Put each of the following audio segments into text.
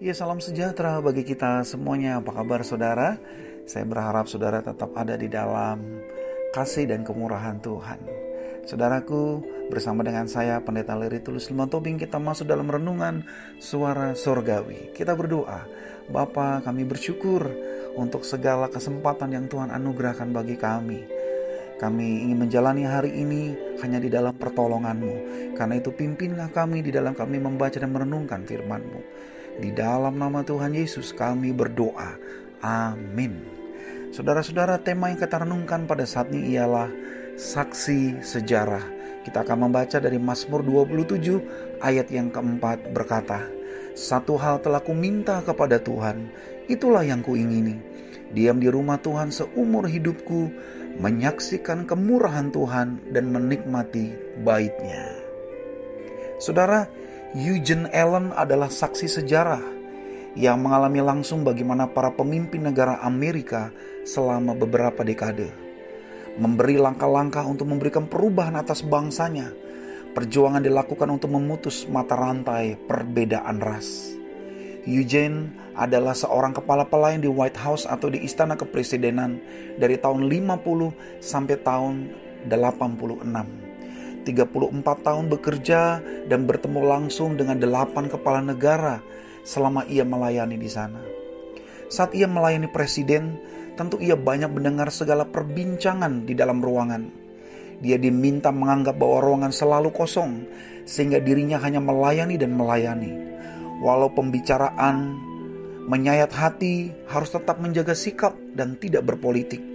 Ya salam sejahtera bagi kita semuanya. Apa kabar saudara? Saya berharap saudara tetap ada di dalam kasih dan kemurahan Tuhan. Saudaraku bersama dengan saya Pendeta Leri Tulus Tobing Kita masuk dalam renungan suara sorgawi Kita berdoa Bapa kami bersyukur untuk segala kesempatan yang Tuhan anugerahkan bagi kami. Kami ingin menjalani hari ini hanya di dalam pertolonganmu. Karena itu pimpinlah kami di dalam kami membaca dan merenungkan firmanmu di dalam nama Tuhan Yesus kami berdoa. Amin. Saudara-saudara, tema yang kita renungkan pada saat ini ialah saksi sejarah. Kita akan membaca dari Mazmur 27 ayat yang keempat berkata, Satu hal telah ku minta kepada Tuhan, itulah yang kuingini. Diam di rumah Tuhan seumur hidupku, menyaksikan kemurahan Tuhan dan menikmati baitnya. Saudara, Eugene Allen adalah saksi sejarah yang mengalami langsung bagaimana para pemimpin negara Amerika selama beberapa dekade memberi langkah-langkah untuk memberikan perubahan atas bangsanya. Perjuangan dilakukan untuk memutus mata rantai perbedaan ras. Eugene adalah seorang kepala pelayan di White House atau di Istana Kepresidenan dari tahun 50 sampai tahun 86. 34 tahun bekerja dan bertemu langsung dengan delapan kepala negara selama ia melayani di sana. Saat ia melayani presiden, tentu ia banyak mendengar segala perbincangan di dalam ruangan. Dia diminta menganggap bahwa ruangan selalu kosong, sehingga dirinya hanya melayani dan melayani. Walau pembicaraan menyayat hati, harus tetap menjaga sikap dan tidak berpolitik.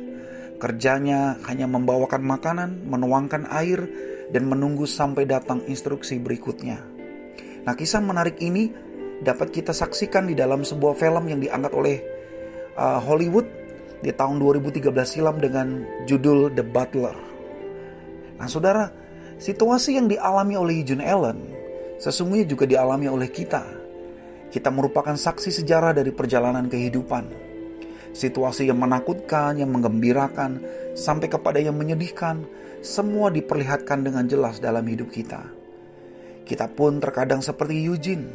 Kerjanya hanya membawakan makanan, menuangkan air, dan menunggu sampai datang instruksi berikutnya. Nah, kisah menarik ini dapat kita saksikan di dalam sebuah film yang diangkat oleh uh, Hollywood di tahun 2013 silam dengan judul The Butler. Nah, saudara, situasi yang dialami oleh Eugene Allen sesungguhnya juga dialami oleh kita. Kita merupakan saksi sejarah dari perjalanan kehidupan. Situasi yang menakutkan, yang menggembirakan, sampai kepada yang menyedihkan, semua diperlihatkan dengan jelas dalam hidup kita. Kita pun terkadang seperti Eugene,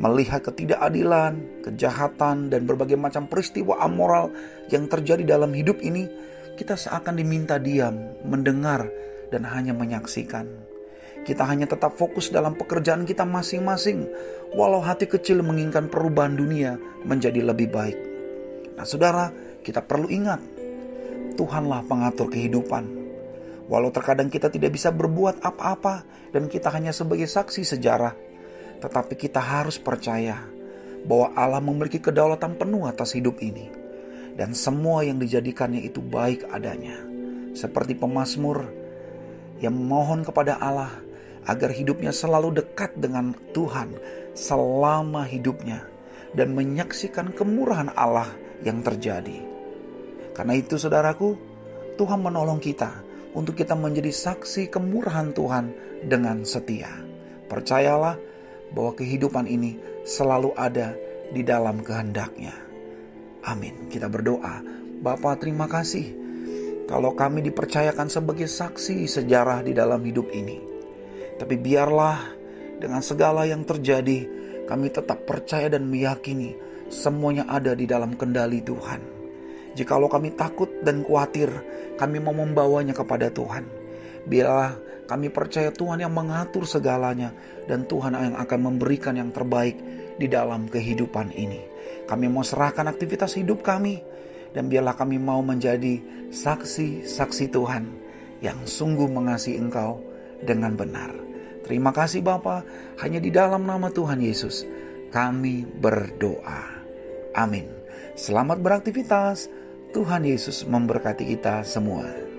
melihat ketidakadilan, kejahatan, dan berbagai macam peristiwa amoral yang terjadi dalam hidup ini, kita seakan diminta diam, mendengar, dan hanya menyaksikan. Kita hanya tetap fokus dalam pekerjaan kita masing-masing, walau hati kecil menginginkan perubahan dunia menjadi lebih baik. Nah, saudara, kita perlu ingat, Tuhanlah pengatur kehidupan Walau terkadang kita tidak bisa berbuat apa-apa dan kita hanya sebagai saksi sejarah, tetapi kita harus percaya bahwa Allah memiliki kedaulatan penuh atas hidup ini dan semua yang dijadikannya itu baik adanya. Seperti pemazmur yang memohon kepada Allah agar hidupnya selalu dekat dengan Tuhan selama hidupnya dan menyaksikan kemurahan Allah yang terjadi. Karena itu saudaraku, Tuhan menolong kita untuk kita menjadi saksi kemurahan Tuhan dengan setia. Percayalah bahwa kehidupan ini selalu ada di dalam kehendaknya. Amin. Kita berdoa. Bapa terima kasih kalau kami dipercayakan sebagai saksi sejarah di dalam hidup ini. Tapi biarlah dengan segala yang terjadi kami tetap percaya dan meyakini semuanya ada di dalam kendali Tuhan. Jikalau kami takut dan khawatir, kami mau membawanya kepada Tuhan. Biarlah kami percaya Tuhan yang mengatur segalanya dan Tuhan yang akan memberikan yang terbaik di dalam kehidupan ini. Kami mau serahkan aktivitas hidup kami dan biarlah kami mau menjadi saksi-saksi Tuhan yang sungguh mengasihi Engkau dengan benar. Terima kasih Bapa, hanya di dalam nama Tuhan Yesus kami berdoa. Amin. Selamat beraktivitas. Tuhan Yesus memberkati kita semua.